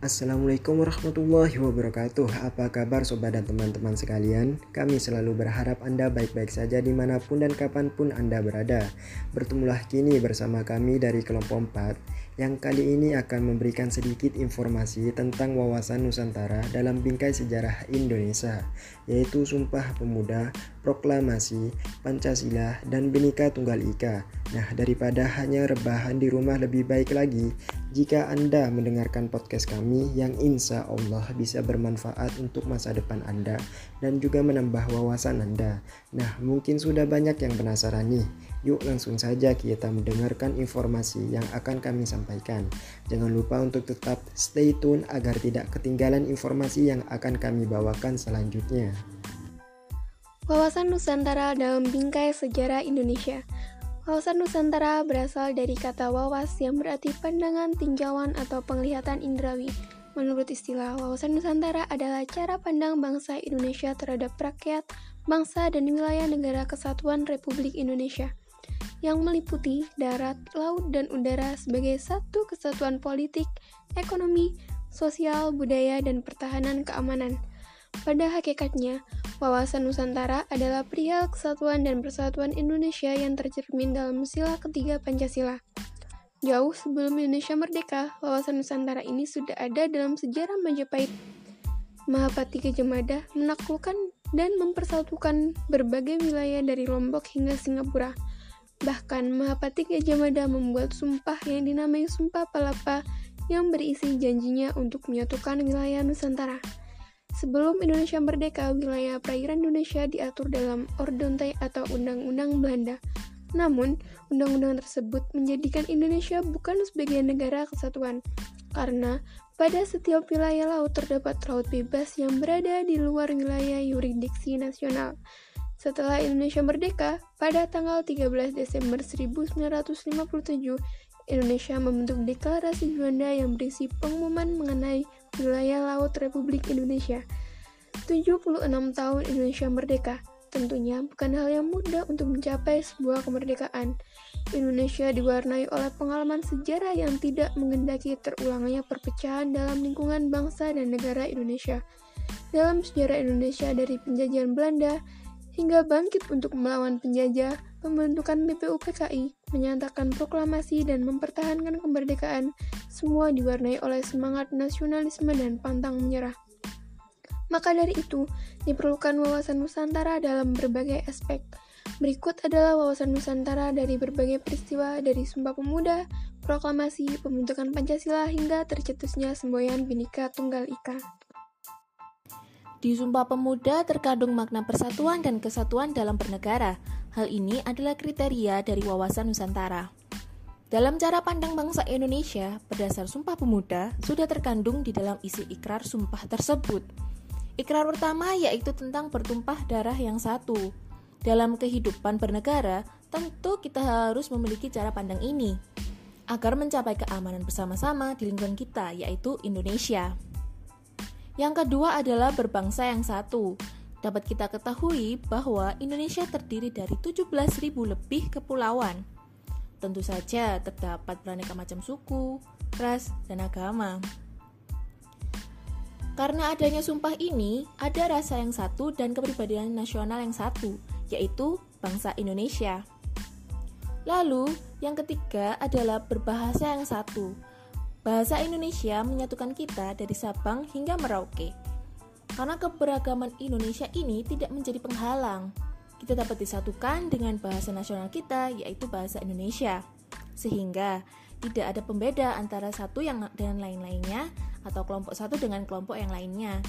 Assalamualaikum warahmatullahi wabarakatuh. Apa kabar sobat dan teman-teman sekalian? Kami selalu berharap Anda baik-baik saja di mana pun dan kapan pun Anda berada. Bertemulah kini bersama kami dari kelompok 4 Yang kali ini akan memberikan sedikit informasi tentang wawasan Nusantara dalam bingkai sejarah Indonesia Yaitu Sumpah Pemuda, Proklamasi, Pancasila, dan Bhinneka Tunggal Ika. Nah daripada hanya rebahan di rumah lebih baik lagi jika Anda mendengarkan podcast kami yang insya Allah bisa bermanfaat untuk masa depan Anda dan juga menambah wawasan Anda. Nah, mungkin sudah banyak yang penasaran nih. Yuk langsung saja kita mendengarkan informasi yang akan kami sampaikan. Jangan lupa untuk tetap stay tune agar tidak ketinggalan informasi yang akan kami bawakan selanjutnya. Wawasan Nusantara dalam bingkai sejarah Indonesia. Wawasan Nusantara berasal dari kata wawas yang berarti pandangan, tinjauan, atau penglihatan indrawi. Menurut istilah, wawasan Nusantara adalah cara pandang bangsa Indonesia terhadap rakyat, bangsa, dan wilayah negara kesatuan Republik Indonesia yang meliputi darat, laut, dan udara sebagai satu kesatuan politik, ekonomi, sosial, budaya, dan pertahanan keamanan. Pada hakikatnya, wawasan Nusantara adalah perihal kesatuan dan persatuan Indonesia yang tercermin dalam sila ketiga Pancasila. Jauh sebelum Indonesia merdeka, wawasan Nusantara ini sudah ada dalam sejarah Majapahit. Mahapati Gajah menaklukkan dan mempersatukan berbagai wilayah dari Lombok hingga Singapura. Bahkan Mahapati Gajah membuat sumpah yang dinamai Sumpah Palapa yang berisi janjinya untuk menyatukan wilayah Nusantara. Sebelum Indonesia merdeka, wilayah perairan Indonesia diatur dalam Ordontai atau Undang-Undang Belanda. Namun, undang-undang tersebut menjadikan Indonesia bukan sebagai negara kesatuan, karena pada setiap wilayah laut terdapat laut bebas yang berada di luar wilayah yuridiksi nasional. Setelah Indonesia merdeka, pada tanggal 13 Desember 1957, Indonesia membentuk deklarasi Juanda yang berisi pengumuman mengenai wilayah laut Republik Indonesia. 76 tahun Indonesia merdeka, tentunya bukan hal yang mudah untuk mencapai sebuah kemerdekaan. Indonesia diwarnai oleh pengalaman sejarah yang tidak mengendaki terulangnya perpecahan dalam lingkungan bangsa dan negara Indonesia. Dalam sejarah Indonesia dari penjajahan Belanda hingga bangkit untuk melawan penjajah, pembentukan BPUPKI, menyatakan proklamasi dan mempertahankan kemerdekaan, semua diwarnai oleh semangat nasionalisme dan pantang menyerah. Maka dari itu, diperlukan wawasan Nusantara dalam berbagai aspek. Berikut adalah wawasan Nusantara dari berbagai peristiwa dari Sumpah Pemuda, proklamasi, pembentukan Pancasila hingga tercetusnya semboyan Bhinneka Tunggal Ika. Di Sumpah Pemuda terkandung makna persatuan dan kesatuan dalam bernegara. Hal ini adalah kriteria dari wawasan Nusantara. Dalam cara pandang bangsa Indonesia, berdasar Sumpah Pemuda, sudah terkandung di dalam isi ikrar sumpah tersebut. Ikrar pertama yaitu tentang bertumpah darah yang satu. Dalam kehidupan bernegara, tentu kita harus memiliki cara pandang ini agar mencapai keamanan bersama-sama di lingkungan kita, yaitu Indonesia. Yang kedua adalah berbangsa yang satu. Dapat kita ketahui bahwa Indonesia terdiri dari 17.000 lebih kepulauan. Tentu saja terdapat beraneka macam suku, ras, dan agama. Karena adanya sumpah ini, ada rasa yang satu dan kepribadian nasional yang satu, yaitu bangsa Indonesia. Lalu, yang ketiga adalah berbahasa yang satu. Bahasa Indonesia menyatukan kita dari Sabang hingga Merauke. Karena keberagaman Indonesia ini tidak menjadi penghalang, kita dapat disatukan dengan bahasa nasional kita, yaitu bahasa Indonesia. Sehingga tidak ada pembeda antara satu yang dengan lain-lainnya atau kelompok satu dengan kelompok yang lainnya.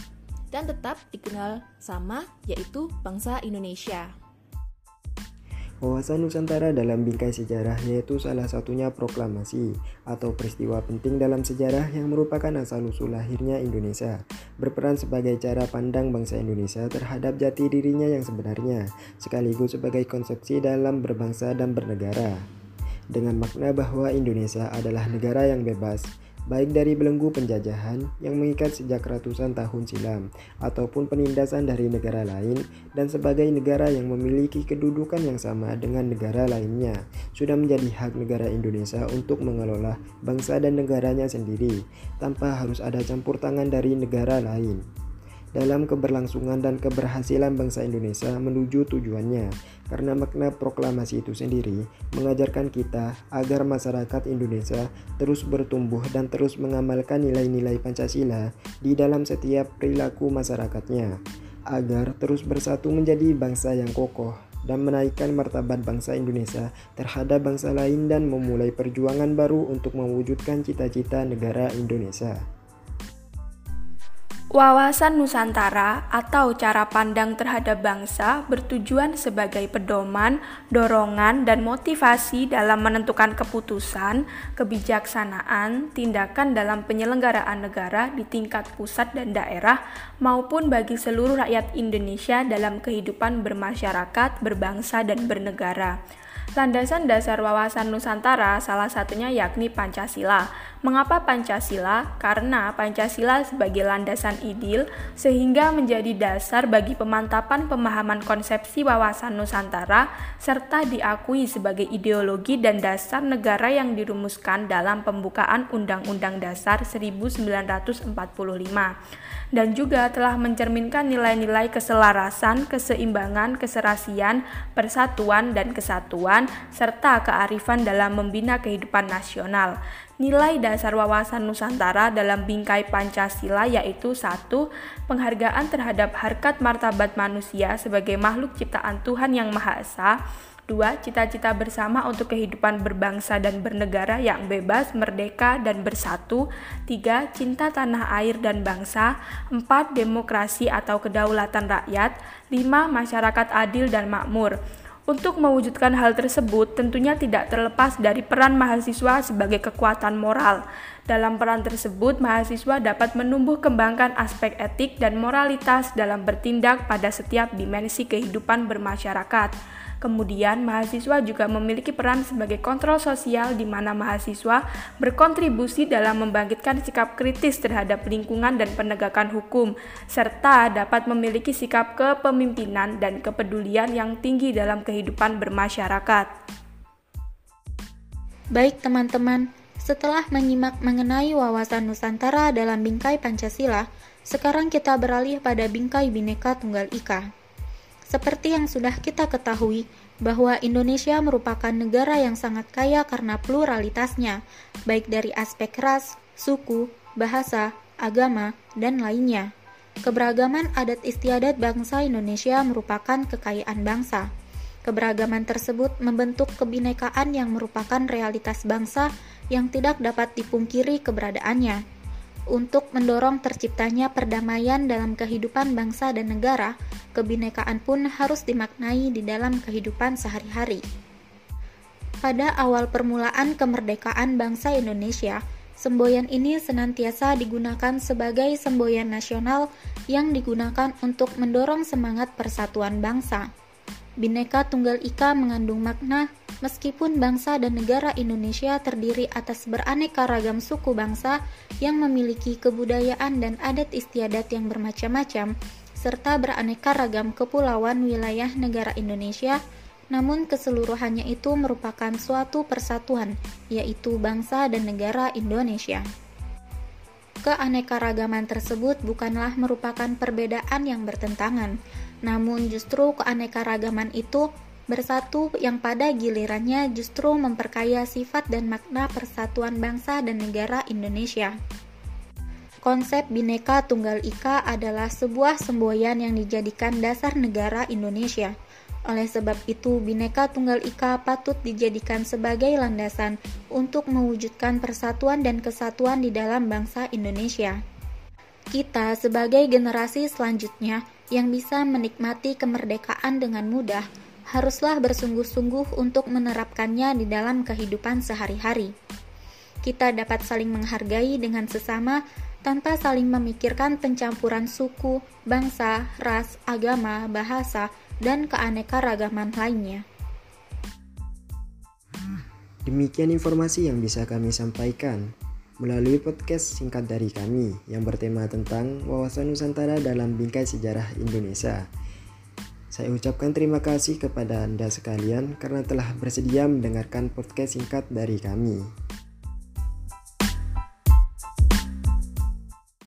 Dan tetap dikenal sama, yaitu bangsa Indonesia. Wawasan Nusantara dalam bingkai sejarah yaitu salah satunya proklamasi atau peristiwa penting dalam sejarah yang merupakan asal-usul lahirnya Indonesia, berperan sebagai cara pandang bangsa Indonesia terhadap jati dirinya yang sebenarnya, sekaligus sebagai konsepsi dalam berbangsa dan bernegara. Dengan makna bahwa Indonesia adalah negara yang bebas, baik dari belenggu penjajahan yang mengikat sejak ratusan tahun silam, ataupun penindasan dari negara lain, dan sebagai negara yang memiliki kedudukan yang sama dengan negara lainnya, sudah menjadi hak negara Indonesia untuk mengelola bangsa dan negaranya sendiri, tanpa harus ada campur tangan dari negara lain dalam keberlangsungan dan keberhasilan bangsa Indonesia menuju tujuannya. Karena makna proklamasi itu sendiri mengajarkan kita agar masyarakat Indonesia terus bertumbuh dan terus mengamalkan nilai-nilai Pancasila di dalam setiap perilaku masyarakatnya, agar terus bersatu menjadi bangsa yang kokoh dan menaikkan martabat bangsa Indonesia terhadap bangsa lain dan memulai perjuangan baru untuk mewujudkan cita-cita negara Indonesia. Wawasan Nusantara atau cara pandang terhadap bangsa bertujuan sebagai pedoman, dorongan, dan motivasi dalam menentukan keputusan, kebijaksanaan, tindakan dalam penyelenggaraan negara di tingkat pusat dan daerah maupun bagi seluruh rakyat Indonesia dalam kehidupan bermasyarakat, berbangsa, dan bernegara. Landasan dasar wawasan Nusantara salah satunya yakni Pancasila. Mengapa Pancasila? Karena Pancasila sebagai landasan idil sehingga menjadi dasar bagi pemantapan pemahaman konsepsi wawasan Nusantara serta diakui sebagai ideologi dan dasar negara yang dirumuskan dalam pembukaan Undang-Undang Dasar 1945 dan juga telah mencerminkan nilai-nilai keselarasan, keseimbangan, keserasian, persatuan, dan kesatuan, serta kearifan dalam membina kehidupan nasional. Nilai dasar wawasan Nusantara dalam bingkai Pancasila yaitu satu Penghargaan terhadap harkat martabat manusia sebagai makhluk ciptaan Tuhan Yang Maha Esa Dua, cita-cita bersama untuk kehidupan berbangsa dan bernegara yang bebas, merdeka, dan bersatu. Tiga, cinta tanah air dan bangsa. Empat, demokrasi atau kedaulatan rakyat. Lima, masyarakat adil dan makmur. Untuk mewujudkan hal tersebut, tentunya tidak terlepas dari peran mahasiswa sebagai kekuatan moral. Dalam peran tersebut, mahasiswa dapat menumbuh kembangkan aspek etik dan moralitas dalam bertindak pada setiap dimensi kehidupan bermasyarakat. Kemudian, mahasiswa juga memiliki peran sebagai kontrol sosial di mana mahasiswa berkontribusi dalam membangkitkan sikap kritis terhadap lingkungan dan penegakan hukum, serta dapat memiliki sikap kepemimpinan dan kepedulian yang tinggi dalam kehidupan bermasyarakat. Baik teman-teman, setelah menyimak mengenai wawasan Nusantara dalam bingkai Pancasila, sekarang kita beralih pada bingkai Bhinneka Tunggal Ika. Seperti yang sudah kita ketahui, bahwa Indonesia merupakan negara yang sangat kaya karena pluralitasnya, baik dari aspek ras, suku, bahasa, agama, dan lainnya. Keberagaman adat istiadat bangsa Indonesia merupakan kekayaan bangsa. Keberagaman tersebut membentuk kebinekaan yang merupakan realitas bangsa yang tidak dapat dipungkiri keberadaannya untuk mendorong terciptanya perdamaian dalam kehidupan bangsa dan negara, kebinekaan pun harus dimaknai di dalam kehidupan sehari-hari. Pada awal permulaan kemerdekaan bangsa Indonesia, semboyan ini senantiasa digunakan sebagai semboyan nasional yang digunakan untuk mendorong semangat persatuan bangsa. Bineka Tunggal Ika mengandung makna meskipun bangsa dan negara Indonesia terdiri atas beraneka ragam suku bangsa yang memiliki kebudayaan dan adat istiadat yang bermacam-macam, serta beraneka ragam kepulauan wilayah negara Indonesia, namun keseluruhannya itu merupakan suatu persatuan, yaitu bangsa dan negara Indonesia. Keanekaragaman tersebut bukanlah merupakan perbedaan yang bertentangan, namun justru keanekaragaman itu bersatu yang pada gilirannya justru memperkaya sifat dan makna persatuan bangsa dan negara Indonesia. Konsep Bhinneka Tunggal Ika adalah sebuah semboyan yang dijadikan dasar negara Indonesia. Oleh sebab itu, Bhinneka Tunggal Ika patut dijadikan sebagai landasan untuk mewujudkan persatuan dan kesatuan di dalam bangsa Indonesia. Kita sebagai generasi selanjutnya yang bisa menikmati kemerdekaan dengan mudah, haruslah bersungguh-sungguh untuk menerapkannya di dalam kehidupan sehari-hari. Kita dapat saling menghargai dengan sesama tanpa saling memikirkan pencampuran suku, bangsa, ras, agama, bahasa, dan keanekaragaman lainnya. Demikian informasi yang bisa kami sampaikan. melalui podcast singkat dari kami yang bertema tentang wawasan Nusantara dalam bingkai sejarah Indonesia. Saya ucapkan terima kasih kepada Anda sekalian karena telah bersedia mendengarkan podcast singkat dari kami.